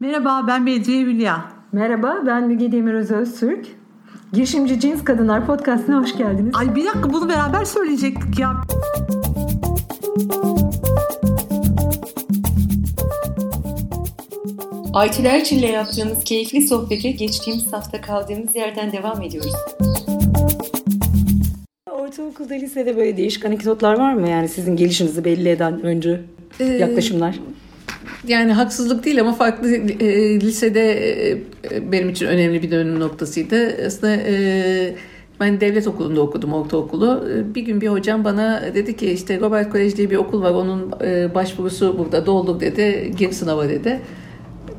Merhaba ben Bedriye Hülya. Merhaba ben Müge Demiröz Öztürk. Girişimci Cins Kadınlar Podcast'ına hoş geldiniz. Ay bir dakika bunu beraber söyleyecektik ya. Aytül Erçin ile yaptığımız keyifli sohbete geçtiğimiz hafta kaldığımız yerden devam ediyoruz. Ortaokulda, lisede böyle değişik anekdotlar var mı? Yani sizin gelişinizi belli eden öncü Ee, yaklaşımlar. Yani haksızlık değil ama farklı e, lisede e, benim için önemli bir dönüm noktasıydı. Aslında e, ben devlet okulunda okudum ortaokulu. E, Bir gün bir hocam bana dedi ki işte Robert Kolej diye bir okul var onun e, başvurusu burada doldur dedi. Gir sınava dedi.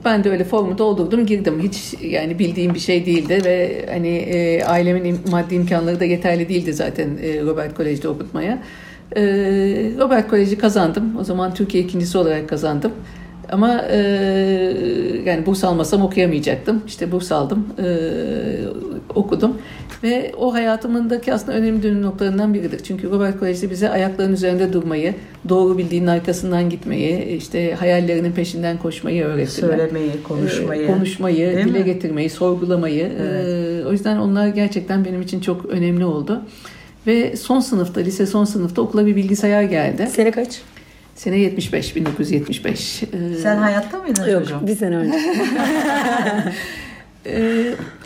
Ben de öyle formu doldurdum girdim. Hiç yani bildiğim bir şey değildi ve hani e, ailemin maddi imkanları da yeterli değildi zaten e, Robert Kolej'de okutmaya. E, Robert Kolej'i kazandım. O zaman Türkiye ikincisi olarak kazandım. Ama e, yani burs almasam okuyamayacaktım. İşte burs aldım, e, okudum. Ve o hayatımındaki aslında önemli dönüm noktalarından biridir. Çünkü Robert Kolej'de bize ayakların üzerinde durmayı, doğru bildiğinin arkasından gitmeyi, işte hayallerinin peşinden koşmayı öğrettiler. Söylemeyi, konuşmayı. Ee, konuşmayı, Değil dile mi? getirmeyi, sorgulamayı. Ee, o yüzden onlar gerçekten benim için çok önemli oldu. Ve son sınıfta, lise son sınıfta okula bir bilgisayar geldi. Sene kaç? Sene 75, 1975. Ee, Sen hayatta mıydın Yok çocuğum? bir sene önce. e,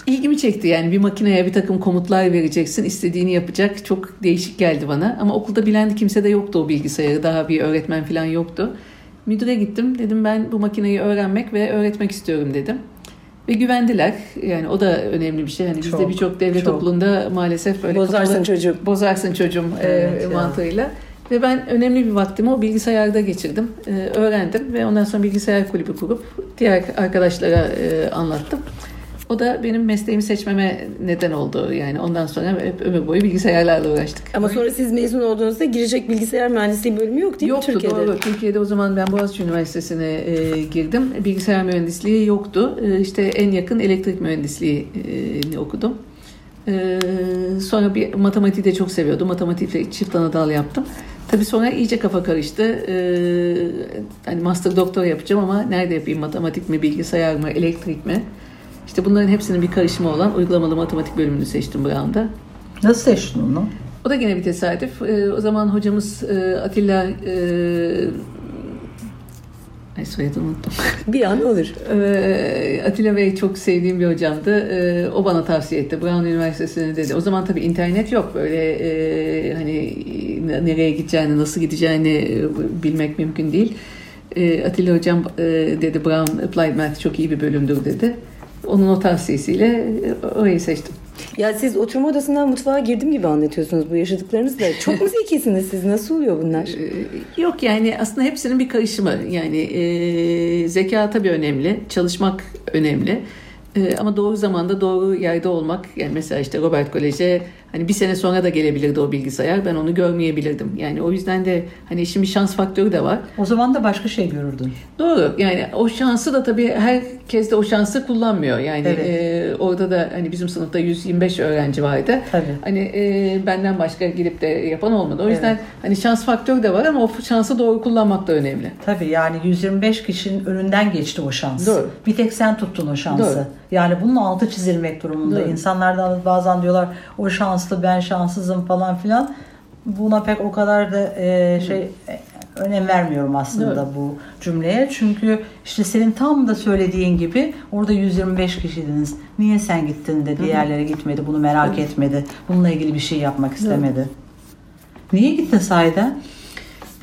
ilgimi çekti yani bir makineye bir takım komutlar vereceksin, istediğini yapacak. Çok değişik geldi bana. Ama okulda bilen kimse de yoktu o bilgisayarı. Daha bir öğretmen falan yoktu. Müdüre gittim. Dedim ben bu makineyi öğrenmek ve öğretmek istiyorum dedim. Ve güvendiler. Yani o da önemli bir şey. Hani bizde Çok, birçok devlet çok. okulunda maalesef böyle Bozarsın kapalı- çocuğu. bozarsın çocuğum e, Evet ya. Ve ben önemli bir vaktimi o bilgisayarda geçirdim. E, öğrendim ve ondan sonra bilgisayar kulübü kurup diğer arkadaşlara e, anlattım. O da benim mesleğimi seçmeme neden oldu. Yani ondan sonra hep ömür boyu bilgisayarlarla uğraştık. Ama sonra siz mezun olduğunuzda girecek bilgisayar mühendisliği bölümü yok değil mi Yoktu Türkiye'de? doğru. Türkiye'de o zaman ben Boğaziçi Üniversitesi'ne e, girdim. Bilgisayar mühendisliği yoktu. E, işte en yakın elektrik mühendisliğini okudum. E, sonra bir matematiği de çok seviyordum. Matematikle çift ana dal yaptım. Tabii sonra iyice kafa karıştı. E, hani master doktor yapacağım ama nerede yapayım? Matematik mi, bilgisayar mı, elektrik mi? İşte bunların hepsinin bir karışımı olan uygulamalı matematik bölümünü seçtim Brown'da. Nasıl seçtin onu? O da gene bir tesadüf. Ee, o zaman hocamız e, Atilla e, Ay soyadını unuttum. Bir an olur. Ee, Atilla Bey çok sevdiğim bir hocamdı. Ee, o bana tavsiye etti. Brown Üniversitesi'ne dedi. O zaman tabii internet yok. Böyle e, hani nereye gideceğini, nasıl gideceğini e, bilmek mümkün değil. Ee, Atilla hocam e, dedi Brown Applied Math çok iyi bir bölümdür dedi. Onun o tavsiyesiyle orayı seçtim. Ya siz oturma odasından mutfağa girdim gibi anlatıyorsunuz bu yaşadıklarınızla. Çok mu zekisiniz siz? Nasıl oluyor bunlar? Ee, Yok yani aslında hepsinin bir karışımı. Yani e, zeka tabii önemli, çalışmak önemli. E, ama doğru zamanda doğru yerde olmak. Yani mesela işte Robert Kolej'e hani bir sene sonra da gelebilirdi o bilgisayar. Ben onu görmeyebilirdim. Yani o yüzden de hani bir şans faktörü de var. O zaman da başka şey görürdün. Doğru. Yani o şansı da tabii herkes de o şansı kullanmıyor. Yani Evet. e, orada da hani bizim sınıfta 125 öğrenci vardı. Tabii. Hani e, benden başka girip de yapan olmadı. O yüzden hani şans faktörü de var ama o şansı doğru kullanmak da önemli. Tabii yani 125 kişinin önünden geçti o şans. Doğru. Bir tek sen tuttun o şansı. Doğru. Yani bunun altı çizilmek durumunda. Doğru. İnsanlar da bazen diyorlar o şanslı ben şanssızım falan filan. Buna pek o kadar da e, şey e, önem vermiyorum aslında Doğru. bu cümleye. Çünkü işte senin tam da söylediğin gibi orada 125 kişiydiniz. Niye sen gittin de diğerleri gitmedi bunu merak etmedi. Bununla ilgili bir şey yapmak istemedi. Niye gittin sahiden?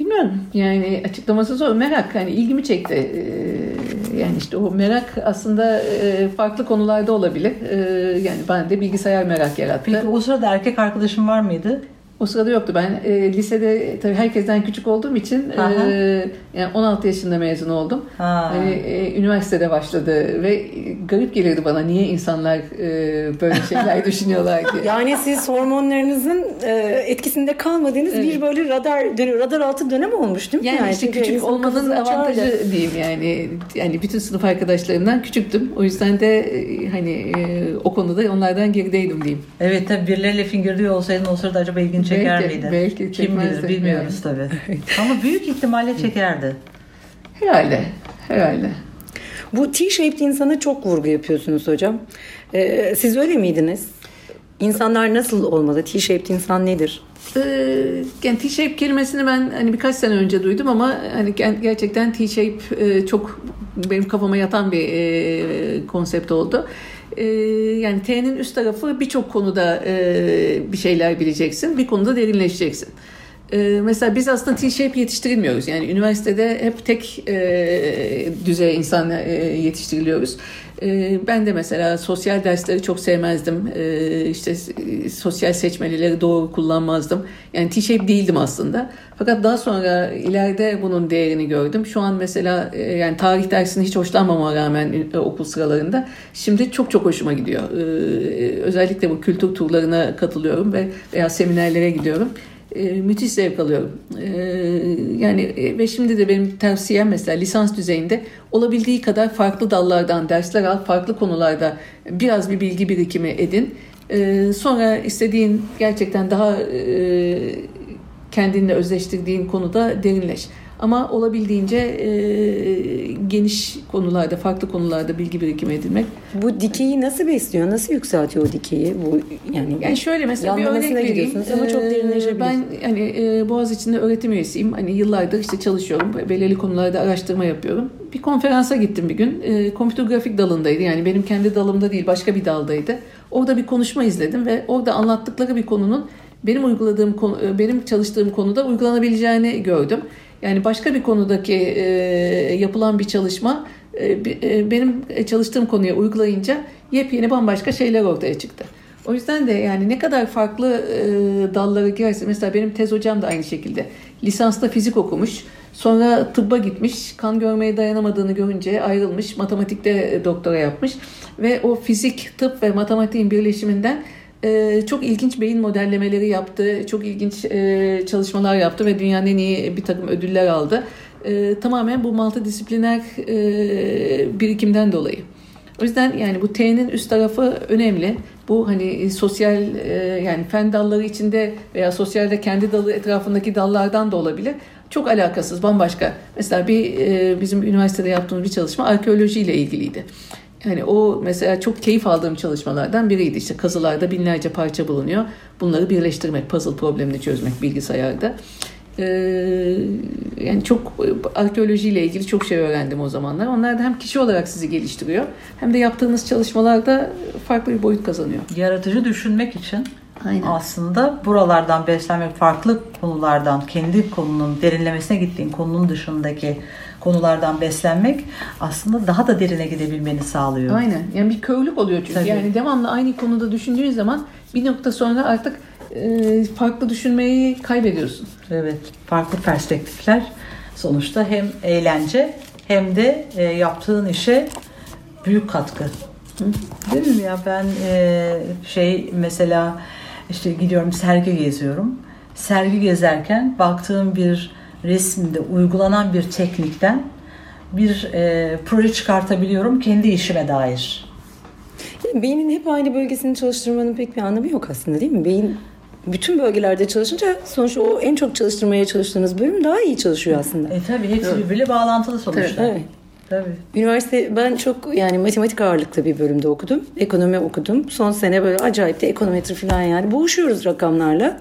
Bilmiyorum yani açıklaması zor. Merak hani ilgimi çekti. Ee, yani işte o merak aslında e, farklı konularda olabilir. Ee, yani ben de bilgisayar merak yarattı. Peki o sırada erkek arkadaşın var mıydı? O sırada yoktu. Ben e, lisede tabii herkesten küçük olduğum için Aha. e, yani 16 yaşında mezun oldum. Ha. Hani e, üniversitede başladı ve e, garip gelirdi bana niye insanlar e, böyle şeyler düşünüyorlar diye. Yani siz hormonlarınızın e, etkisinde kalmadığınız Evet. bir böyle radar dönüyor. Radar altı dönem olmuş değil mi? Yani, işte çünkü küçük olmanın avantajı açardı. diyeyim yani. Yani bütün sınıf arkadaşlarımdan küçüktüm. O yüzden de e, hani e, o konuda onlardan gerideydim diyeyim. Evet tabii birileriyle fingirliyor olsaydın o sırada acaba ilgin çeker Belki, miydi? belki Kim bilir bilmiyoruz tabii. Ama büyük ihtimalle çekerdi. Herhalde. Herhalde. Bu T-shaped insana çok vurgu yapıyorsunuz hocam. Ee, siz öyle miydiniz? İnsanlar nasıl olmalı? T-shaped insan nedir? Ee, yani T-shape kelimesini ben hani birkaç sene önce duydum ama hani gerçekten T-shape e, çok benim kafama yatan bir e, konsept oldu. E, yani T'nin üst tarafı birçok konuda e, bir şeyler bileceksin, bir konuda derinleşeceksin. E, mesela biz aslında T-shape yetiştirilmiyoruz. Yani üniversitede hep tek e, düzey insan e, yetiştiriliyoruz. Ee, ben de mesela sosyal dersleri çok sevmezdim. Ee, işte sosyal seçmelileri doğru kullanmazdım. Yani T-shape değildim aslında. Fakat daha sonra ileride bunun değerini gördüm. Şu an mesela e, yani tarih dersini hiç hoşlanmama rağmen e, okul sıralarında şimdi çok çok hoşuma gidiyor. Ee, özellikle bu kültür turlarına katılıyorum ve veya seminerlere gidiyorum e, müthiş zevk alıyorum. E, yani e, ve şimdi de benim tavsiyem mesela lisans düzeyinde olabildiği kadar farklı dallardan dersler al, farklı konularda biraz bir bilgi birikimi edin. E, sonra istediğin gerçekten daha e, kendinle özleştirdiğin konuda derinleş. Ama olabildiğince e, geniş konularda, farklı konularda bilgi birikimi edinmek. Bu dikeyi nasıl besliyor? Nasıl yükseltiyor o dikeyi? Bu yani, yani şöyle mesela bir örnek vereyim. Ama çok e, derinleşebilir. Ben hani e, Boğaziçi'nde öğretim üyesiyim. Hani yıllardır işte çalışıyorum. Belirli konularda araştırma yapıyorum. Bir konferansa gittim bir gün. E, kompütür grafik dalındaydı. Yani benim kendi dalımda değil, başka bir daldaydı. Orada bir konuşma izledim ve orada anlattıkları bir konunun benim uyguladığım konu, e, benim çalıştığım konuda uygulanabileceğini gördüm. Yani başka bir konudaki e, yapılan bir çalışma e, e, benim çalıştığım konuya uygulayınca yepyeni bambaşka şeyler ortaya çıktı. O yüzden de yani ne kadar farklı e, dallara girerse mesela benim tez hocam da aynı şekilde lisansta fizik okumuş. Sonra tıbba gitmiş, kan görmeye dayanamadığını görünce ayrılmış, matematikte doktora yapmış ve o fizik, tıp ve matematiğin birleşiminden e, çok ilginç beyin modellemeleri yaptı, çok ilginç e, çalışmalar yaptı ve dünyanın en iyi bir takım ödüller aldı. E, tamamen bu multidisipliner e, birikimden dolayı. O yüzden yani bu T'nin üst tarafı önemli. Bu hani sosyal e, yani fen dalları içinde veya sosyalde kendi dalı etrafındaki dallardan da olabilir. Çok alakasız, bambaşka. Mesela bir e, bizim üniversitede yaptığımız bir çalışma arkeoloji ile ilgiliydi. Yani o mesela çok keyif aldığım çalışmalardan biriydi. İşte kazılarda binlerce parça bulunuyor. Bunları birleştirmek, puzzle problemini çözmek bilgisayarda. Ee, yani çok arkeolojiyle ilgili çok şey öğrendim o zamanlar. Onlar da hem kişi olarak sizi geliştiriyor hem de yaptığınız çalışmalarda farklı bir boyut kazanıyor. Yaratıcı düşünmek için Aynen. aslında buralardan beslenmek, farklı konulardan, kendi konunun derinlemesine gittiğin konunun dışındaki konulardan beslenmek aslında daha da derine gidebilmeni sağlıyor. Aynen. Yani bir körlük oluyor çünkü. Tabii. Yani devamlı aynı konuda düşündüğün zaman bir nokta sonra artık e, farklı düşünmeyi kaybediyorsun. Evet. Farklı perspektifler sonuçta hem eğlence hem de e, yaptığın işe büyük katkı. Hı? Değil mi ya ben e, şey mesela işte gidiyorum sergi geziyorum. Sergi gezerken baktığım bir resimde uygulanan bir teknikten bir e, proje çıkartabiliyorum kendi işime dair. Yani beynin hep aynı bölgesini çalıştırmanın pek bir anlamı yok aslında değil mi? Beyin bütün bölgelerde çalışınca sonuçta o en çok çalıştırmaya çalıştığınız bölüm daha iyi çalışıyor aslında. E tabii hepsi evet. birbiriyle bağlantılı sonuçta. Evet. Tabii. Üniversite ben çok yani matematik ağırlıklı bir bölümde okudum. Ekonomi okudum. Son sene böyle acayip de ekonometri falan yani boğuşuyoruz rakamlarla.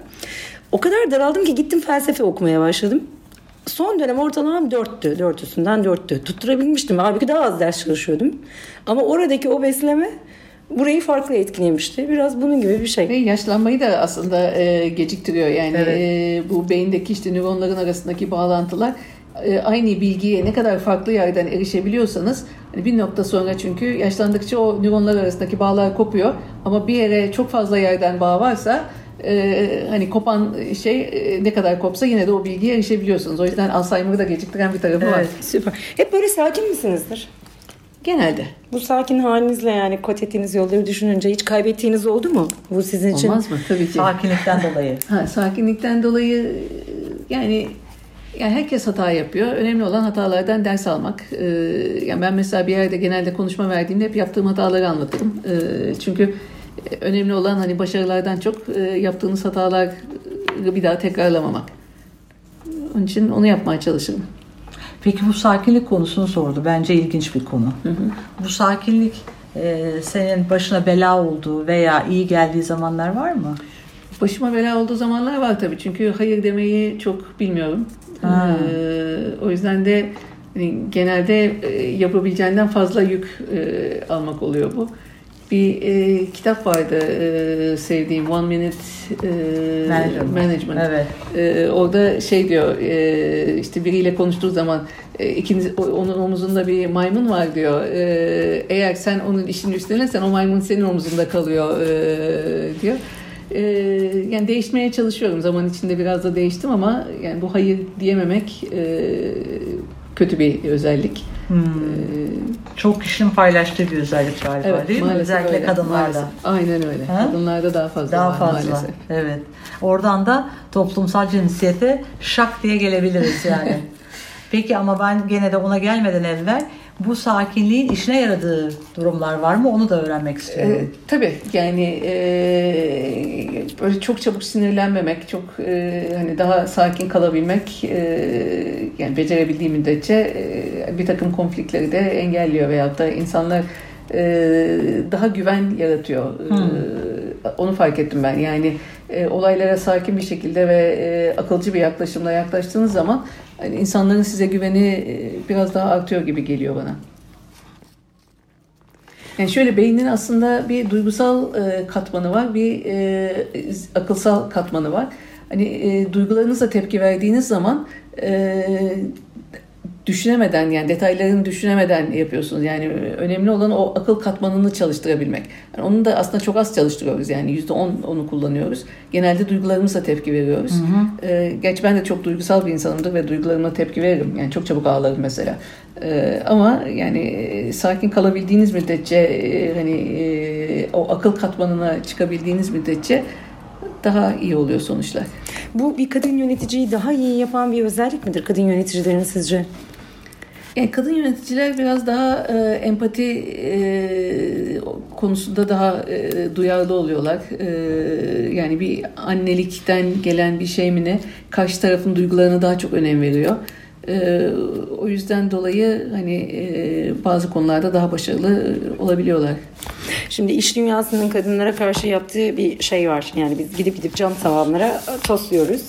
O kadar daraldım ki gittim felsefe okumaya başladım. Son dönem ortalamam dörttü. Dört üstünden dörttü. Tutturabilmiştim. Halbuki daha az ders çalışıyordum. Ama oradaki o besleme burayı farklı etkilemişti. Biraz bunun gibi bir şey. Ve yaşlanmayı da aslında e, geciktiriyor. Yani evet. e, bu beyindeki işte nöronların arasındaki bağlantılar e, aynı bilgiye ne kadar farklı yerden erişebiliyorsanız hani bir nokta sonra çünkü yaşlandıkça o nöronlar arasındaki bağlar kopuyor ama bir yere çok fazla yerden bağ varsa e, hani kopan şey e, ne kadar kopsa yine de o bilgiye erişebiliyorsunuz. O yüzden Alzheimer'ı da geciktiren bir tarafı evet, var. Süper. Hep böyle sakin misinizdir? Genelde. Bu sakin halinizle yani kat ettiğiniz yolları düşününce hiç kaybettiğiniz oldu mu? Bu sizin için. Olmaz mı? Tabii ki. Sakinlikten dolayı. Ha, sakinlikten dolayı yani yani herkes hata yapıyor. Önemli olan hatalardan ders almak. Ee, yani ben mesela bir yerde genelde konuşma verdiğimde hep yaptığım hataları anlatırım. Ee, çünkü önemli olan hani başarılardan çok e, yaptığınız hataları bir daha tekrarlamamak. Onun için onu yapmaya çalışırım. Peki bu sakinlik konusunu sordu. Bence ilginç bir konu. Bu sakinlik e, senin başına bela olduğu veya iyi geldiği zamanlar var mı? Başıma bela olduğu zamanlar var tabii. Çünkü hayır demeyi çok bilmiyorum. Ha. Ee, o yüzden de hani, genelde e, yapabileceğinden fazla yük e, almak oluyor bu. Bir e, kitap vardı e, sevdiğim One Minute e, Management. Management. Evet. Ee, orada şey diyor e, işte biriyle konuştuğu zaman e, ikiniz onun omuzunda bir maymun var diyor. Ee, eğer sen onun işini üstlenirsen o maymun senin omuzunda kalıyor e, diyor. Ee, yani değişmeye çalışıyorum. Zaman içinde biraz da değiştim ama yani bu hayır diyememek e, kötü bir özellik. Hmm. Ee, Çok kişinin paylaştığı bir özellik galiba değil mi? Özellikle öyle, kadınlarda. maalesef. Aynen öyle. Ha? Kadınlarda daha fazla Daha var fazla. maalesef. Evet. Oradan da toplumsal cinsiyete şak diye gelebiliriz yani. Peki ama ben gene de ona gelmeden evvel bu sakinliğin işine yaradığı durumlar var mı? Onu da öğrenmek E, istiyorum. tabii yani e, böyle çok çabuk sinirlenmemek, çok e, hani daha sakin kalabilmek e, yani becerebildiği müddetçe e, bir takım konflikleri de engelliyor veyahut da insanlar e, daha güven yaratıyor. E, onu fark ettim ben. Yani e, olaylara sakin bir şekilde ve e, akılcı bir yaklaşımla yaklaştığınız zaman hani insanların size güveni e, biraz daha artıyor gibi geliyor bana. Yani şöyle beynin aslında bir duygusal e, katmanı var, bir e, akılsal katmanı var. Hani e, duygularınıza tepki verdiğiniz zaman e, düşünemeden yani detaylarını düşünemeden yapıyorsunuz. Yani önemli olan o akıl katmanını çalıştırabilmek. Yani onu da aslında çok az çalıştırıyoruz. Yani yüzde on onu kullanıyoruz. Genelde duygularımıza tepki veriyoruz. Ee, gerçi ben de çok duygusal bir insanımdır ve duygularıma tepki veririm. Yani çok çabuk ağlarım mesela. Ee, ama yani e, sakin kalabildiğiniz müddetçe e, hani e, o akıl katmanına çıkabildiğiniz müddetçe daha iyi oluyor sonuçlar. Bu bir kadın yöneticiyi daha iyi yapan bir özellik midir kadın yöneticilerin sizce? Yani kadın yöneticiler biraz daha e, empati e, konusunda daha e, duyarlı oluyorlar. E, yani bir annelikten gelen bir şey mi ne karşı tarafın duygularına daha çok önem veriyor. E, o yüzden dolayı hani e, bazı konularda daha başarılı olabiliyorlar. Şimdi iş dünyasının kadınlara karşı yaptığı bir şey var. Yani biz gidip gidip cam tavanlara tosluyoruz.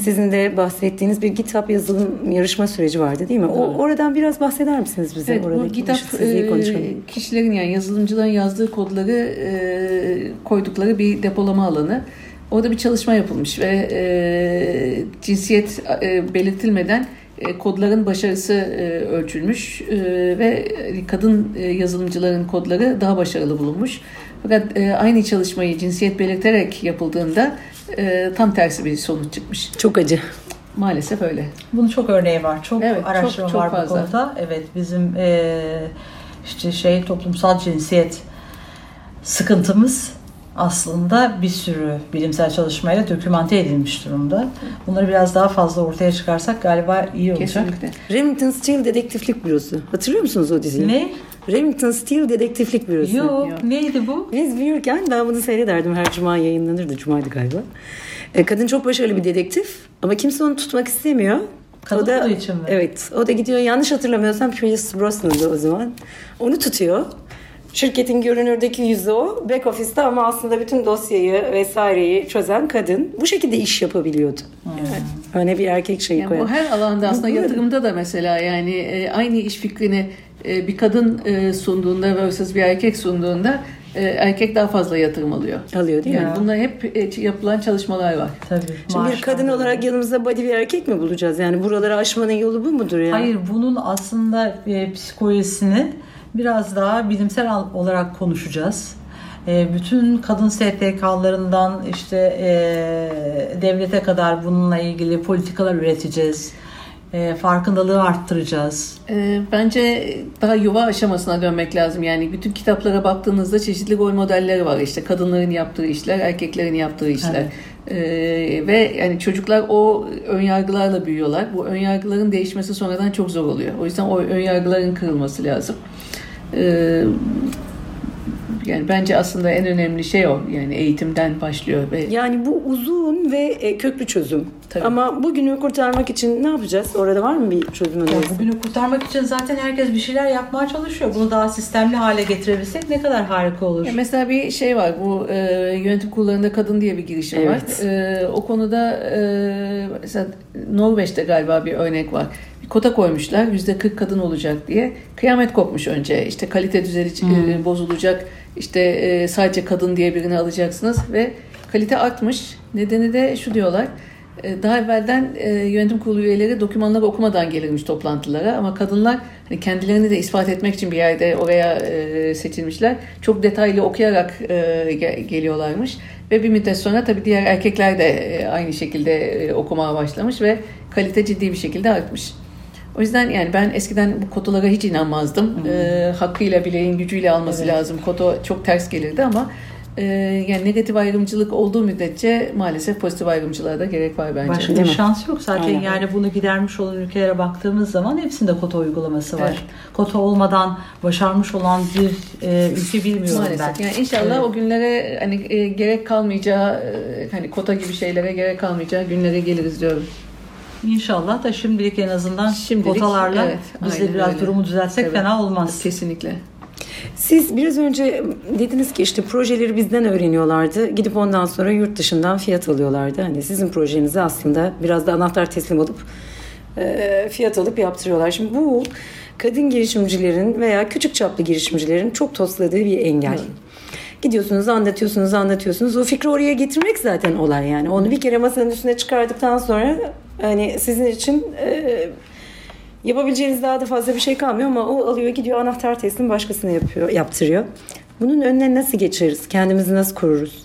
Sizin de bahsettiğiniz bir kitap yazılım yarışma süreci vardı değil mi? O, oradan biraz bahseder misiniz bize? Evet, bu eşitsizliği e, kişilerin yani yazılımcıların yazdığı kodları e, koydukları bir depolama alanı. Orada bir çalışma yapılmış ve e, cinsiyet e, belirtilmeden e, kodların başarısı e, ölçülmüş e, ve kadın e, yazılımcıların kodları daha başarılı bulunmuş. Fakat e, aynı çalışmayı cinsiyet belirterek yapıldığında e, tam tersi bir sonuç çıkmış. Çok acı. Maalesef öyle. Bunun çok örneği var. Çok Evet, çok- araştırma çok var fazla. bu konuda. Evet bizim e, işte şey toplumsal cinsiyet sıkıntımız aslında bir sürü bilimsel çalışmayla dokümante edilmiş durumda. Bunları biraz daha fazla ortaya çıkarsak galiba iyi olacak. Kesinlikle. Remington Steele Dedektiflik Bürosu. Hatırlıyor musunuz o diziyi? Ne? Remington Steele Dedektiflik Bürosu. Yok. Yok. Neydi bu? Biz büyürken ben bunu seyrederdim. Her cuma yayınlanırdı. Cumaydı galiba. E, kadın çok başarılı bir dedektif. Ama kimse onu tutmak istemiyor. Kadın o da, için mi? Evet. O da gidiyor yanlış hatırlamıyorsam Pierce Brosnan'dı o zaman. Onu tutuyor. Şirketin görünürdeki yüzü o. Back office'te ama aslında bütün dosyayı vesaireyi çözen kadın. Bu şekilde iş yapabiliyordu. Yani öne bir erkek şeyi Yani koyan. bu her alanda aslında Bu- bu- yatırımda da mesela yani e, aynı iş fikrini e, bir kadın e, sunduğunda versus bir erkek sunduğunda e, erkek daha fazla yatırım alıyor. Alıyor değil mi? Yani bunlar hep e, yapılan çalışmalar var. Tabii. Şimdi bir maaş kadın var. olarak yanımızda body bir erkek mi bulacağız? Yani buraları aşmanın yolu bu mudur yani? Hayır bunun aslında e, psikolojisini biraz daha bilimsel olarak konuşacağız. E, bütün kadın STK'larından işte e, devlete kadar bununla ilgili politikalar üreteceğiz. E, farkındalığı arttıracağız. E, bence daha yuva aşamasına dönmek lazım. Yani bütün kitaplara baktığınızda çeşitli rol modelleri var. İşte kadınların yaptığı işler, erkeklerin yaptığı işler. E, ve yani çocuklar o önyargılarla büyüyorlar. Bu önyargıların değişmesi sonradan çok zor oluyor. O yüzden o önyargıların kırılması lazım. E, yani bence aslında en önemli şey o. Yani eğitimden başlıyor ve Yani bu uzun ve e, köklü çözüm. Tabii. Ama bugünü kurtarmak için ne yapacağız? Orada var mı bir çözüm Ya önerisi? bugünü kurtarmak için zaten herkes bir şeyler yapmaya çalışıyor. Bunu daha sistemli hale getirebilsek ne kadar harika olur. Ya mesela bir şey var bu e, yönetim kurullarında kadın diye bir girişim Evet. var. E, o konuda e, mesela Norveç'te galiba bir örnek var. Bir kota koymuşlar yüzde 40 kadın olacak diye. Kıyamet kopmuş önce. İşte kalite düzeni e, bozulacak. İşte e, sadece kadın diye birini alacaksınız ve kalite artmış. Nedeni de şu diyorlar. E, Daha evvelden e, yönetim kurulu üyeleri dokümanları okumadan gelirmiş toplantılara ama kadınlar hani kendilerini de ispat etmek için bir yerde oraya e, seçilmişler. Çok detaylı okuyarak e, ge- geliyorlarmış ve bir müddet sonra tabii diğer erkekler de e, aynı şekilde e, okumaya başlamış ve kalite ciddi bir şekilde artmış. O yüzden yani ben eskiden bu kotalara hiç inanmazdım. E, hakkıyla bileğin gücüyle alması lazım. Koto çok ters gelirdi ama e, yani negatif ayrımcılık olduğu müddetçe maalesef pozitif ayrımcılığa da gerek var bence. Başka bir şans yok zaten Aynen. yani bunu gidermiş olan ülkelere baktığımız zaman hepsinde kota uygulaması var. Evet. Kota olmadan başarmış olan bir e, ülke bilmiyorum Maalesef. ben. Yani inşallah Evet. o günlere hani e, gerek kalmayacağı e, hani kota gibi şeylere gerek kalmayacağı günlere geliriz diyorum. İnşallah da şimdilik en azından Şimdilik, kotalarla evet, biz de biraz öyle. durumu düzeltsek Tabii. fena olmaz. Kesinlikle. Siz biraz önce dediniz ki işte projeleri bizden öğreniyorlardı. Gidip ondan sonra yurt dışından fiyat alıyorlardı. Hani sizin projenizi aslında biraz da anahtar teslim olup e, fiyat alıp yaptırıyorlar. Şimdi bu kadın girişimcilerin veya küçük çaplı girişimcilerin çok tosladığı bir engel. Gidiyorsunuz anlatıyorsunuz anlatıyorsunuz. O fikri oraya getirmek zaten olay yani. Onu bir kere masanın üstüne çıkardıktan sonra hani sizin için e, Yapabileceğiniz daha da fazla bir şey kalmıyor ama o alıyor gidiyor anahtar teslim başkasına yapıyor, yaptırıyor. Bunun önüne nasıl geçeriz? Kendimizi nasıl koruruz?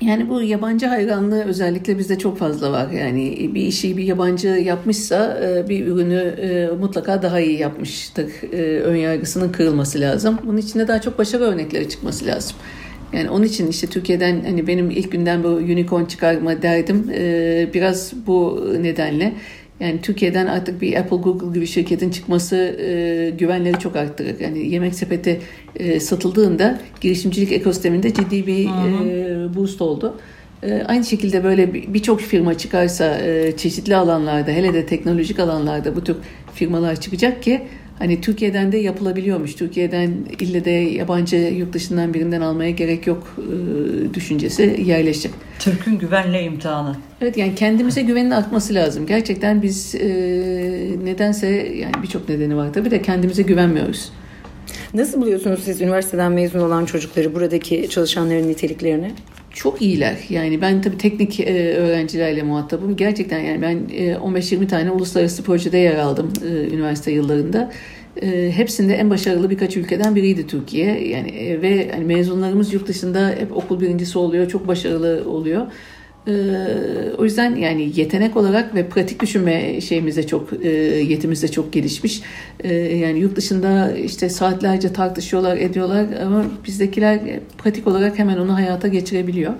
Yani bu yabancı hayranlığı özellikle bizde çok fazla var. Yani bir işi bir yabancı yapmışsa e, bir ürünü e, mutlaka daha iyi yapmıştır. E, Ön yargısının kırılması lazım. Bunun içinde daha çok başarı örnekleri çıkması lazım. Yani onun için işte Türkiye'den hani benim ilk günden bu unicorn çıkarma derdim biraz bu nedenle. Yani Türkiye'den artık bir Apple, Google gibi şirketin çıkması e, güvenleri çok arttırır. Yani yemek sepeti e, satıldığında girişimcilik ekosisteminde ciddi bir e, boost oldu. E, aynı şekilde böyle bir- birçok firma çıkarsa e, çeşitli alanlarda hele de teknolojik alanlarda bu tür firmalar çıkacak ki hani Türkiye'den de yapılabiliyormuş. Türkiye'den ille de yabancı yurt dışından birinden almaya gerek yok e, düşüncesi yerleşecek. Türk'ün güvenle imtihanı. Evet yani kendimize güvenin artması lazım. Gerçekten biz e, nedense yani birçok nedeni var tabii de kendimize güvenmiyoruz. Nasıl buluyorsunuz siz üniversiteden mezun olan çocukları, buradaki çalışanların niteliklerini? Çok iyiler. Yani ben tabii teknik e, öğrencilerle muhatabım. Gerçekten yani ben e, 15-20 tane uluslararası projede yer aldım e, üniversite yıllarında. E, hepsinde en başarılı birkaç ülkeden biriydi Türkiye. Yani e, ve hani mezunlarımız yurt dışında hep okul birincisi oluyor, çok başarılı oluyor. E, o yüzden yani yetenek olarak ve pratik düşünme şeyimiz de çok e, yetimiz de çok gelişmiş. E, yani yurt dışında işte saatlerce tartışıyorlar, ediyorlar ama bizdekiler pratik olarak hemen onu hayata geçirebiliyor.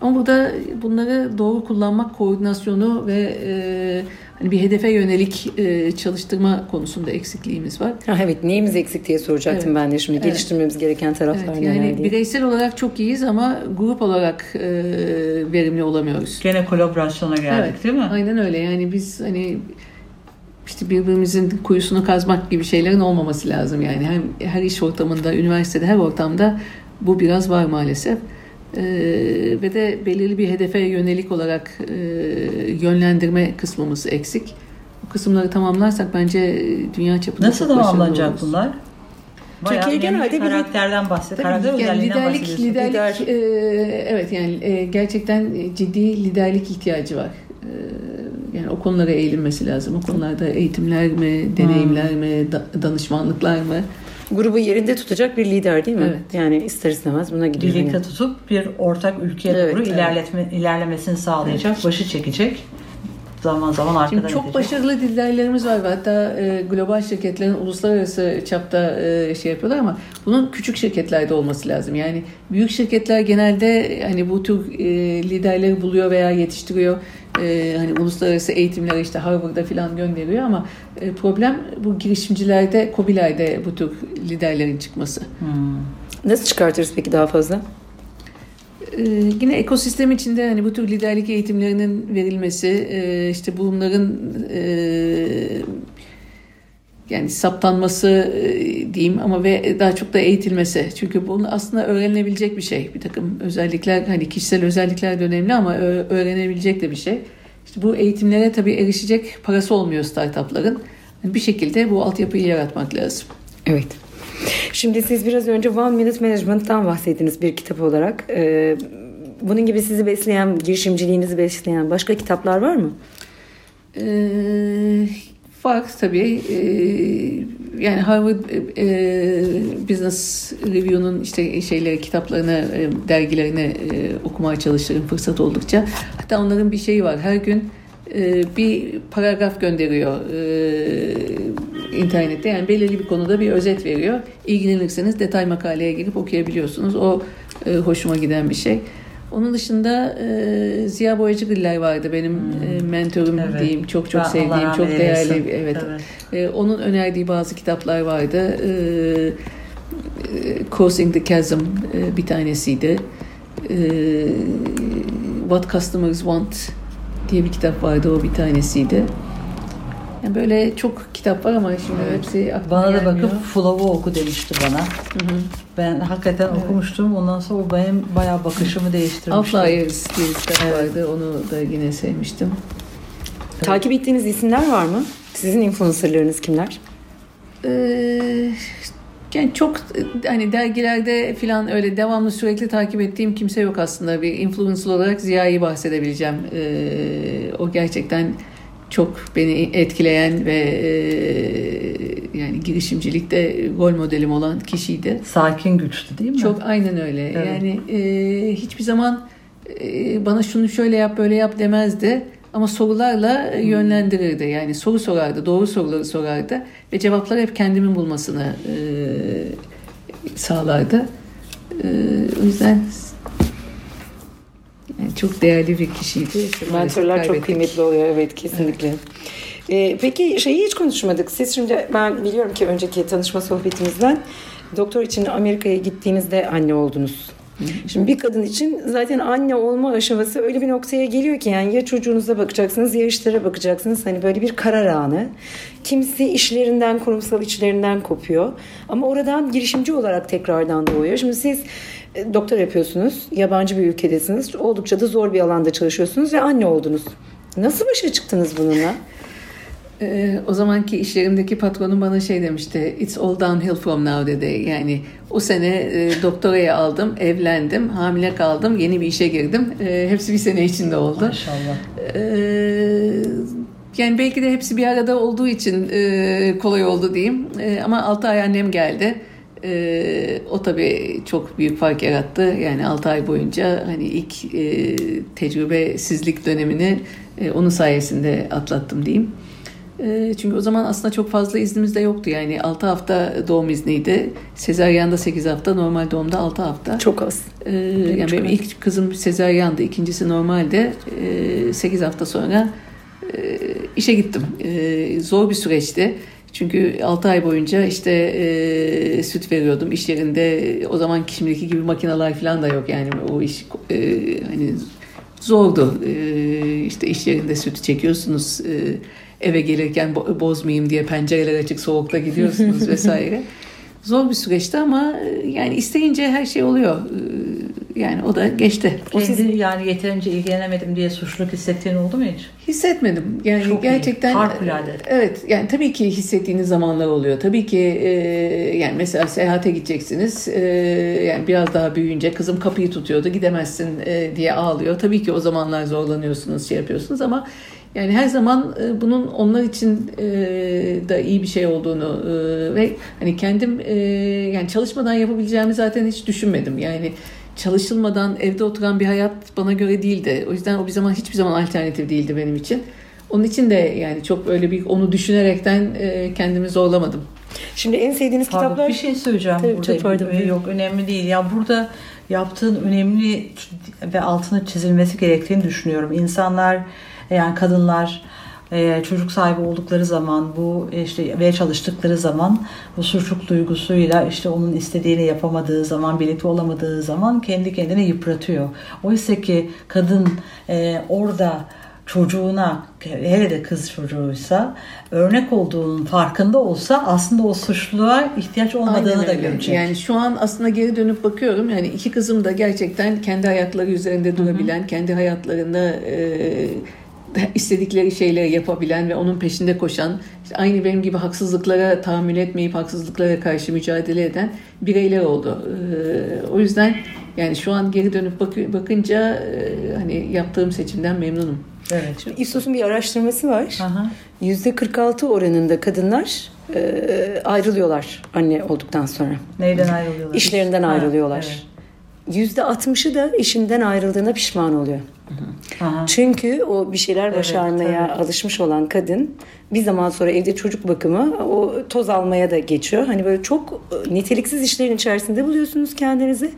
Ama burada bunları doğru kullanmak, koordinasyonu ve e, hani bir hedefe yönelik e, çalıştırma konusunda eksikliğimiz var. Ha, evet neyimiz eksik diye soracaktım Evet. ben de şimdi. Evet. Geliştirmemiz gereken taraflar Evet, neler yani diye. bireysel olarak çok iyiyiz ama grup olarak e, verimli olamıyoruz. Gene kolaborasyona geldik Evet, değil mi? Aynen öyle. Yani biz hani işte birbirimizin kuyusunu kazmak gibi şeylerin olmaması lazım. Yani hem her iş ortamında, üniversitede, her ortamda bu biraz var maalesef. Ee, ve de belirli bir hedefe yönelik olarak e, yönlendirme kısmımız eksik. Bu kısımları tamamlarsak bence dünya çapında Nasıl tamamlanacak oluruz. bunlar? Bayağı Türkiye genelde karakterden Karakter yani özelliğinden liderlik, liderlik, Lider. e, evet yani e, gerçekten ciddi liderlik ihtiyacı var. E, yani o konulara eğilinmesi lazım. O konularda eğitimler mi, deneyimler mi, da- danışmanlıklar mı? Grubu yerinde tutacak bir lider değil mi? Evet. Yani ister istemez buna gidiyor. birlikte yani. tutup bir ortak ülkeye Evet, doğru evet. ilerletme, ilerlemesini sağlayacak, başı çekecek. Zaman zaman arkadan Şimdi çok itecek. başarılı liderlerimiz var ve hatta e, global şirketlerin uluslararası çapta e, şey yapıyorlar ama bunun küçük şirketlerde olması lazım. Yani büyük şirketler genelde hani bu tür e, liderleri buluyor veya yetiştiriyor. E, hani uluslararası eğitimlere işte Harvard'a falan gönderiyor ama e, problem bu girişimcilerde, COBİ'lerde bu tür liderlerin çıkması. Hmm. Nasıl çıkartırız peki daha fazla? Ee, yine ekosistem içinde hani bu tür liderlik eğitimlerinin verilmesi, e, işte bunların e, yani saptanması e, diyeyim ama ve daha çok da eğitilmesi. Çünkü bunu aslında öğrenilebilecek bir şey. Bir takım özellikler hani kişisel özellikler de önemli ama öğrenebilecek de bir şey. İşte bu eğitimlere tabii erişecek parası olmuyor startupların. Yani bir şekilde bu altyapıyı yaratmak lazım. Evet. Şimdi siz biraz önce One Minute Management'tan bahsettiniz bir kitap olarak. Ee, bunun gibi sizi besleyen, girişimciliğinizi besleyen başka kitaplar var mı? Ee, var tabii. Ee, yani Harvard e, Business Review'nun işte şeyleri, kitaplarını, e, dergilerini e, okumaya çalışırım fırsat oldukça. Hatta onların bir şeyi var. Her gün e, bir paragraf gönderiyor e, internette. Yani belirli bir konuda bir özet veriyor. İlgilenirseniz detay makaleye girip okuyabiliyorsunuz. O e, hoşuma giden bir şey. Onun dışında e, Ziya Boyacıgiller vardı benim hmm. e, mentorum evet. diyeyim. Çok çok ben sevdiğim, çok değerli. Evet. evet. E, onun önerdiği bazı kitaplar vardı. E, e, Crossing the Chasm e, bir tanesiydi. E, What Customers Want diye bir kitap vardı o bir tanesiydi. Yani böyle çok kitap var ama şimdi evet. hepsi Bana da bakıp Flow'u oku demişti bana. Hı hı. Ben hakikaten evet. okumuştum. Ondan sonra o benim bayağı bakışımı değiştirmişti. Outliers diye bir kitap evet. vardı. Onu da yine sevmiştim. Takip ettiğiniz isimler var mı? Sizin influencerlarınız kimler? Ee, yani çok hani dergilerde falan öyle devamlı sürekli takip ettiğim kimse yok aslında. Bir influencer olarak Ziya'yı bahsedebileceğim. Ee, o gerçekten çok beni etkileyen ve e, yani girişimcilikte rol modelim olan kişiydi. Sakin güçlü değil mi? Çok aynen öyle. Evet. Yani e, hiçbir zaman e, bana şunu şöyle yap böyle yap demezdi. Ama sorularla hmm. yönlendirirdi. Yani soru sorardı, doğru soruları sorardı ve cevapları hep kendimin bulmasını e, sağlardı. E, o yüzden çok değerli bir kişiydi. Mentorlar çok kıymetli oluyor evet kesinlikle. Evet. Ee, peki şeyi hiç konuşmadık. Siz şimdi ben biliyorum ki önceki tanışma sohbetimizden doktor için Amerika'ya gittiğinizde anne oldunuz. Şimdi bir kadın için zaten anne olma aşaması öyle bir noktaya geliyor ki yani ya çocuğunuza bakacaksınız ya işlere bakacaksınız. Hani böyle bir karar anı. Kimisi işlerinden, kurumsal işlerinden kopuyor. Ama oradan girişimci olarak tekrardan doğuyor. Şimdi siz e, doktor yapıyorsunuz, yabancı bir ülkedesiniz. Oldukça da zor bir alanda çalışıyorsunuz ve anne oldunuz. Nasıl başa çıktınız bununla? Ee, o zamanki iş yerimdeki patronum bana şey demişti. It's all downhill from now dedi. Yani o sene e, doktorayı aldım, evlendim, hamile kaldım, yeni bir işe girdim. E, hepsi bir sene içinde oldu. Maşallah. E, yani belki de hepsi bir arada olduğu için e, kolay oldu diyeyim. E, ama 6 ay annem geldi. E, o tabii çok büyük fark yarattı. Yani 6 ay boyunca hani ilk e, tecrübesizlik dönemini e, onun sayesinde atlattım diyeyim. Ee, çünkü o zaman aslında çok fazla iznimiz de yoktu. Yani 6 hafta doğum izniydi. Sezaryen'de 8 hafta, normal doğumda 6 hafta. Çok az. Ee, yani benim ilk kızım sezaryandı, ikincisi normalde. Ee, 8 hafta sonra e, işe gittim. Ee, zor bir süreçti. Çünkü 6 ay boyunca işte e, süt veriyordum iş yerinde. O zaman şimdiki gibi makineler falan da yok yani o iş e, hani zordu. E, işte iş yerinde süt çekiyorsunuz. E, eve gelirken bozmayayım diye pencereler açık soğukta gidiyorsunuz vesaire. Zor bir süreçti ama e, yani isteyince her şey oluyor. Yani o da geçti. O sizin yani yeterince ilgilenemedim diye suçluluk hissettiğin oldu mu hiç? Hissetmedim. Yani Çok gerçekten iyi. harikulade. Evet yani tabii ki hissettiğiniz zamanlar oluyor. Tabii ki e, yani mesela seyahate gideceksiniz. E, yani biraz daha büyüyünce kızım kapıyı tutuyordu gidemezsin e, diye ağlıyor. Tabii ki o zamanlar zorlanıyorsunuz şey yapıyorsunuz ama yani her zaman e, bunun onlar için e, da iyi bir şey olduğunu e, ve hani kendim yani çalışmadan yapabileceğimi zaten hiç düşünmedim. Yani çalışılmadan evde oturan bir hayat bana göre değildi. O yüzden o bir zaman hiçbir zaman alternatif değildi benim için. Onun için de yani çok öyle bir onu düşünerekten kendimi zorlamadım. Şimdi en sevdiğiniz Pardon, kitaplar... Bir şey söyleyeceğim Tabii, burada. Çok pardon. Yok önemli değil. Ya burada yaptığın önemli ve altına çizilmesi gerektiğini düşünüyorum. İnsanlar yani kadınlar e, çocuk sahibi oldukları zaman bu işte ve çalıştıkları zaman bu suçluluk duygusuyla işte onun istediğini yapamadığı zaman birlikte olamadığı zaman kendi kendine yıpratıyor. Oysa ki kadın e, orada çocuğuna hele de kız çocuğuysa örnek olduğunun farkında olsa aslında o suçluluğa ihtiyaç olmadığını da görecek. Yani şu an aslında geri dönüp bakıyorum. Yani iki kızım da gerçekten kendi ayakları üzerinde durabilen, kendi hayatlarında e, istedikleri şeyleri yapabilen ve onun peşinde koşan, işte aynı benim gibi haksızlıklara tahammül etmeyip haksızlıklara karşı mücadele eden bireyler oldu. E, o yüzden yani şu an geri dönüp bak- bakınca e, hani yaptığım seçimden memnunum. Evet. İSOS'un bir araştırması var. Aha. %46 oranında kadınlar e, ayrılıyorlar anne olduktan sonra. Neyden ayrılıyorlar? İşlerinden Ha, ayrılıyorlar. evet. %60'ı da eşinden ayrıldığına pişman oluyor. Aha. Çünkü o bir şeyler Evet, başarmaya tabii. alışmış olan kadın bir zaman sonra evde çocuk bakımı o toz almaya da geçiyor. Hani böyle çok e, niteliksiz işlerin içerisinde buluyorsunuz kendinizi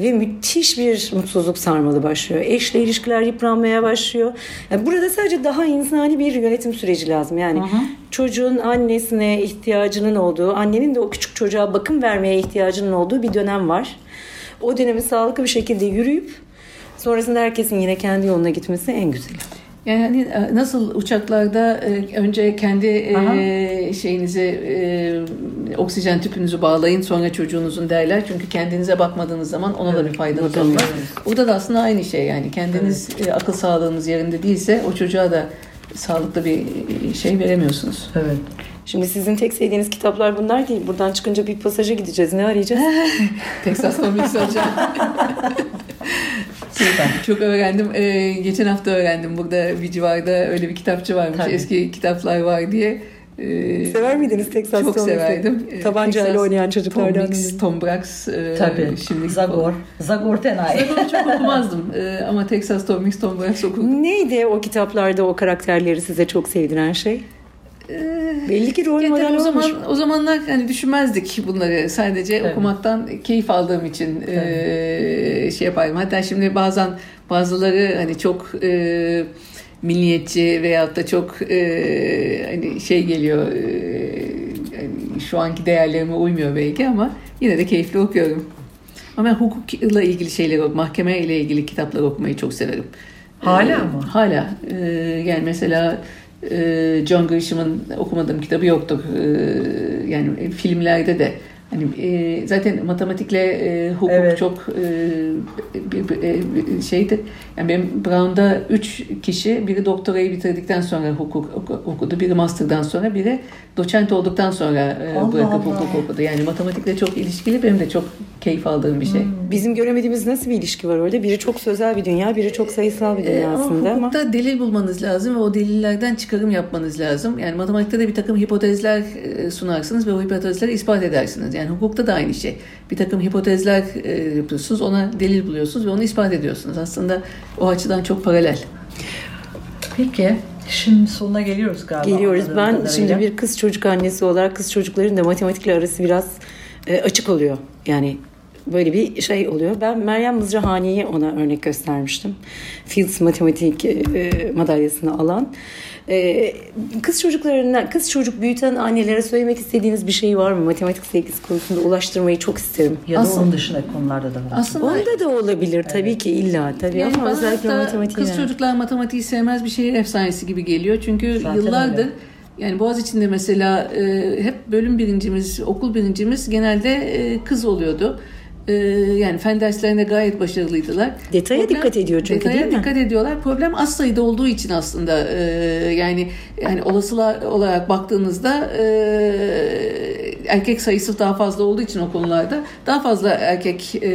ve müthiş bir mutsuzluk sarmalı başlıyor. Eşle ilişkiler yıpranmaya başlıyor. Yani burada sadece daha insani bir yönetim süreci lazım. Yani çocuğun annesine ihtiyacının olduğu, annenin de o küçük çocuğa bakım vermeye ihtiyacının olduğu bir dönem var. O dönemi sağlıklı bir şekilde yürüyüp Sonrasında herkesin yine kendi yoluna gitmesi en güzeli. Yani e, nasıl uçaklarda e, önce kendi e, Aha. şeyinizi oksijen tüpünüzü bağlayın sonra çocuğunuzun derler. Çünkü kendinize bakmadığınız zaman ona da bir faydanız olmaz. Burada da aslında aynı şey yani kendiniz e, akıl sağlığınız yerinde değilse o çocuğa da sağlıklı bir şey veremiyorsunuz. Evet. Şimdi sizin tek sevdiğiniz kitaplar bunlar değil. Buradan çıkınca bir pasaja gideceğiz. Ne arayacağız? Texas Comics hocam. Süper. Çok öğrendim. Ee, geçen hafta öğrendim. Burada bir civarda öyle bir kitapçı varmış. Tabii. Eski kitaplar var diye. Ee, Sever miydiniz Texas Çok Comics'i? severdim. Ee, Tabancayla Texas, oynayan çocuklardan. Tom Mix, Tom Brax. e, Tabii. Şimdi Zagor. Zagor Tenay. Zagor'u çok okumazdım. Ee, ama Texas Tom Mix, Tom Brax okudum. Neydi o kitaplarda o karakterleri size çok sevdiren şey? Belli ki rol model o olmuş. zaman o zamanlar hani düşünmezdik bunları. Sadece Evet. okumaktan keyif aldığım için e, şey yapardım. Hatta şimdi bazen bazıları hani çok e, milliyetçi veyahut da çok e, hani şey geliyor e, hani şu anki değerlerime uymuyor belki ama yine de keyifli okuyorum. Ama ben hukukla ilgili şeyleri, mahkeme ile ilgili kitaplar okumayı çok severim. Hala Ee, mı? Hala. Ee, yani mesela John Grisham'ın okumadığım kitabı yoktur. Ee, yani filmlerde de hani e, zaten matematikle e, hukuk Evet. çok e, e, şeydi. Yani benim Brown'da üç kişi biri doktorayı bitirdikten sonra hukuk oku- okudu, biri master'dan sonra, biri doçent olduktan sonra e, Allah bırakıp Allah. hukuk okudu. Yani matematikle çok ilişkili benim de çok keyif aldığım bir şey. Bizim göremediğimiz nasıl bir ilişki var orada? Biri çok sözel bir dünya, biri çok sayısal bir dünya Ee, ama aslında ama. hukukta delil bulmanız lazım ve o delillerden çıkarım yapmanız lazım. Yani matematikte de bir takım hipotezler e, sunarsınız ve o hipotezleri ispat edersiniz. Yani hukukta da aynı şey. Bir takım hipotezler e, yapıyorsunuz, ona delil buluyorsunuz ve onu ispat ediyorsunuz. Aslında o açıdan çok paralel. Peki. Şimdi sonuna geliyoruz galiba. Geliyoruz. Ben kadarıyla. şimdi bir kız çocuk annesi olarak kız çocukların da matematikle arası biraz e, açık oluyor. Yani böyle bir şey oluyor. Ben Meryem Mızrahani'yi ona örnek göstermiştim. Fields Matematik e, madalyasını alan. E, kız çocuklarına, kız çocuk büyüten annelere söylemek istediğiniz bir şey var mı? Matematik sevgisi konusunda ulaştırmayı çok isterim. Ya da Aslında- onun dışında konularda da var. Aslında Onda da olabilir tabii ki illa tabii Yani ama özellikle da matematiğe. kız çocuklar matematiği sevmez bir şehir efsanesi gibi geliyor. Çünkü Zaten yıllardır öyle. yani Boğaziçi'nde mesela e, hep bölüm birincimiz, okul birincimiz genelde e, kız oluyordu. E, yani fen derslerinde gayet başarılıydılar. Detaya dikkat ediyor çünkü, detaya değil mi? dikkat ediyorlar. Problem az sayıda olduğu için aslında e, yani yani olasılığa olarak baktığınızda e, erkek sayısı daha fazla olduğu için o konularda daha fazla erkek e,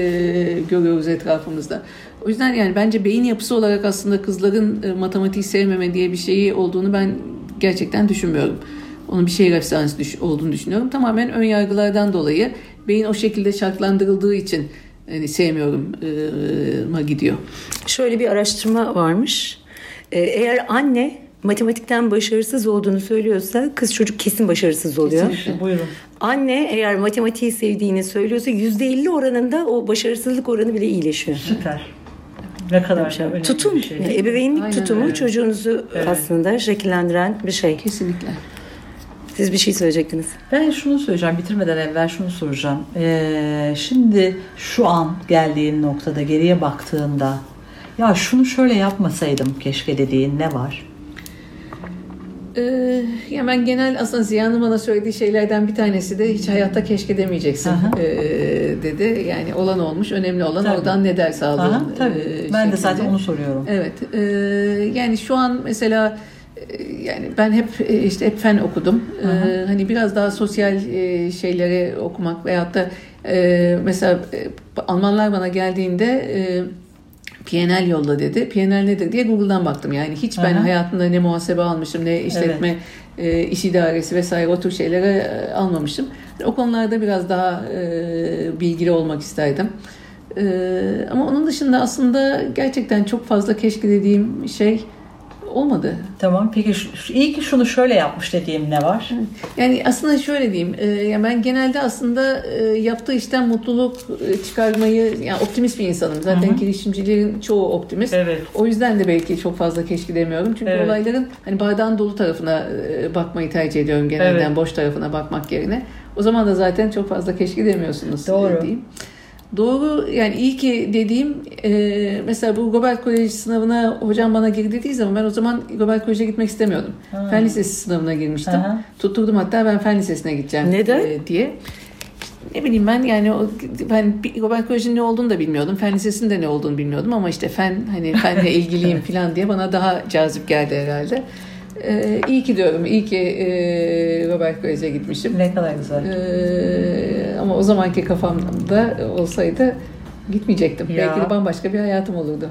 görüyoruz etrafımızda. O yüzden yani bence beyin yapısı olarak aslında kızların e, matematiği sevmeme diye bir şeyi olduğunu ben gerçekten düşünmüyorum. Onun bir şehir efsanesi düş- olduğunu düşünüyorum. Tamamen ön yargılardan dolayı beyin o şekilde şartlandırıldığı için yani sevmiyorum e, ma gidiyor. Şöyle bir araştırma varmış. Ee, Eğer anne matematikten başarısız olduğunu söylüyorsa kız çocuk kesin başarısız oluyor. Buyurun. Anne eğer matematiği sevdiğini söylüyorsa %50 oranında o başarısızlık oranı bile iyileşiyor. Süper. Ne kadar şey Tutum. bir şey. Ebeveynlik Aynen tutumu öyle. çocuğunuzu aslında şekillendiren bir şey. Kesinlikle. Siz bir şey söyleyecektiniz. Ben şunu söyleyeceğim, bitirmeden evvel şunu soracağım. Ee, şimdi şu an geldiğin noktada geriye baktığında ya şunu şöyle yapmasaydım keşke dediğin ne var? Ee, ya ben genel aslında Ziya'nın bana söylediği şeylerden bir tanesi de hiç hayatta keşke demeyeceksin ee, dedi. Yani olan olmuş, önemli olan Tabii. oradan ne ders aldın. Aha, tabii. ee, ben de şeklinde. zaten onu soruyorum. Evet. e, yani şu an mesela e, yani ben hep e, işte hep fen okudum. E, hani biraz daha sosyal e, şeyleri okumak veyahut da e, mesela e, Almanlar bana geldiğinde e, PNL yolla dedi. PNL nedir diye Google'dan baktım. Yani hiç ben Aha. hayatımda ne muhasebe almışım ne işletme e, iş idaresi vesaire o tür şeylere e, almamışım. O konularda biraz daha e, bilgili olmak isterdim. Ee, ama onun dışında aslında gerçekten çok fazla keşke dediğim şey olmadı. Tamam. Peki iyi ki şunu şöyle yapmış dediğim ne var? Yani aslında şöyle diyeyim, e, yani ben genelde aslında e, yaptığı işten mutluluk e, çıkarmayı, yani optimist bir insanım. Zaten girişimcilerin çoğu optimist. Evet. O yüzden de belki çok fazla keşke demiyorum. Çünkü Evet. olayların hani bardağın dolu tarafına bakmayı tercih ediyorum genelde, Evet. boş tarafına bakmak yerine. O zaman da zaten çok fazla keşke demiyorsunuz. Doğru. diyeyim. Doğru yani iyi ki dediğim e, mesela bu Gobert Koleji sınavına hocam bana gir dediği zaman ben o zaman Gobert Koleji'ne gitmek istemiyordum. Ha. Fen Lisesi sınavına girmiştim. Aha. Tutturdum hatta ben Fen Lisesi'ne gideceğim Neden? e, diye. Ne bileyim ben yani o, ben Gobert Koleji'nin ne olduğunu da bilmiyordum. Fen Lisesi'nin de ne olduğunu bilmiyordum ama işte fen hani fenle ilgiliyim falan diye bana daha cazip geldi herhalde. E, iyi ki diyorum. iyi ki e, Robert Kolej'e gitmişim. Ne kadar güzel. Ee, ama o zamanki kafamda olsaydı gitmeyecektim. Ya. Belki de bambaşka bir hayatım olurdu.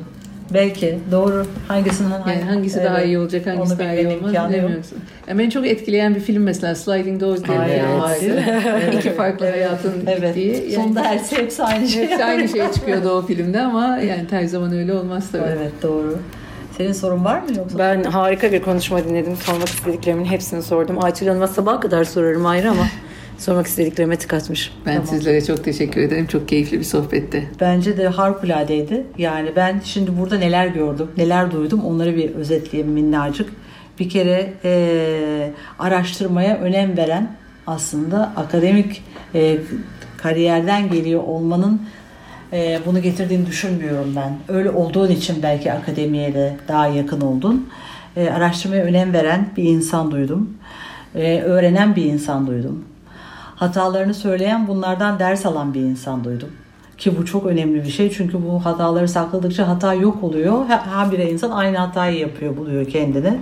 Belki doğru. Hangisinden Yani hangisi daha Evet. iyi olacak, hangisi daha iyi olmaz bilemiyorsun. Yani beni çok etkileyen bir film mesela Sliding Doors diye bir film evet. vardı. İki farklı hayatın Evet. gittiği. Yani Sonunda hepsi, hepsi aynı şey. hepsi aynı şey çıkıyordu o filmde ama yani her zaman öyle olmaz tabii. Evet doğru. Senin sorun var mı yoksa? Ben harika bir konuşma dinledim. Sormak istediklerimin hepsini sordum. Aytül Hanım'a sabaha kadar sorarım ayrı ama sormak istediklerime tık atmış. Ben sizlere çok teşekkür ederim. Çok keyifli bir sohbetti. Bence de harikuladeydi. Yani ben şimdi burada neler gördüm, neler duydum onları bir özetleyeyim minnacık. Bir kere eee, araştırmaya önem veren aslında akademik eee, kariyerden geliyor olmanın eee, bunu getirdiğini düşünmüyorum ben. Öyle olduğun için belki akademiye de daha yakın oldun. Eee, araştırmaya önem veren bir insan duydum. Eee, öğrenen bir insan duydum. Hatalarını söyleyen bunlardan ders alan bir insan duydum. Ki bu çok önemli bir şey çünkü bu hataları sakladıkça hata yok oluyor. Her, her bir insan aynı hatayı yapıyor, buluyor kendini.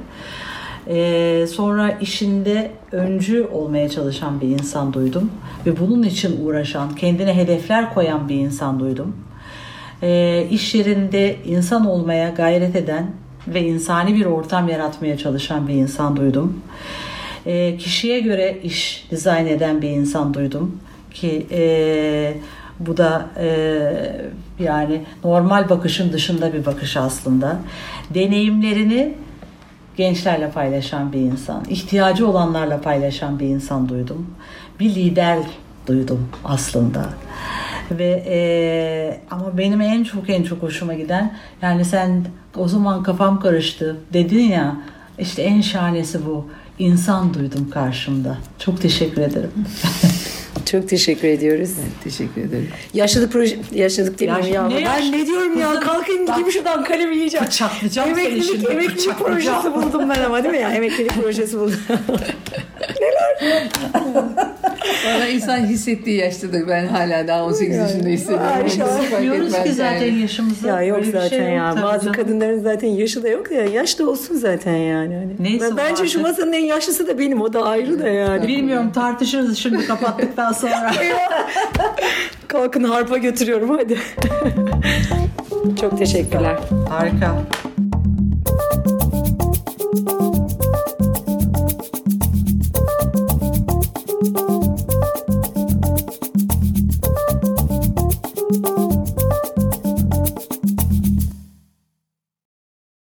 Ee, sonra işinde öncü olmaya çalışan bir insan duydum. Ve bunun için uğraşan, kendine hedefler koyan bir insan duydum. Ee, iş yerinde insan olmaya gayret eden ve insani bir ortam yaratmaya çalışan bir insan duydum. Ee, kişiye göre iş dizayn eden bir insan duydum ki e, bu da e, yani normal bakışın dışında bir bakış aslında. Deneyimlerini gençlerle paylaşan bir insan, ihtiyacı olanlarla paylaşan bir insan duydum. Bir lider duydum aslında. Ve e, ama benim en çok en çok hoşuma giden yani sen o zaman kafam karıştı dedin ya işte en şahanesi bu. İnsan duydum karşımda. Çok teşekkür ederim. Çok teşekkür ediyoruz. Teşekkür ederim. Yaşlılık proje yaşlılık değil mi ya? ne Ben ne diyorum ya? Kalkayım gideyim şuradan kalemi yiyeceğim. Bıçaklayacağım seni emeklilik, şimdi, Emeklilik projesi buldum ben ama değil mi ya? Emeklilik projesi buldum. Valla insan hissettiği yaştadır. Ben hala daha 18 yaşında hissediyorum. Bilmiyoruz ki zaten yani. yaşımızı. ya yok Öyle bir zaten şey yok ya. tabii Bazı canım. kadınların zaten yaşı da yok ya. Yaş da olsun zaten yani. Hani. Neyse Ben- Bence şu masanın en yaşlısı da benim. O da ayrı da yani. Bilmiyorum tartışırız şimdi kapattıktan sonra. Kalkın harpa götürüyorum hadi. Çok teşekkürler. Harika.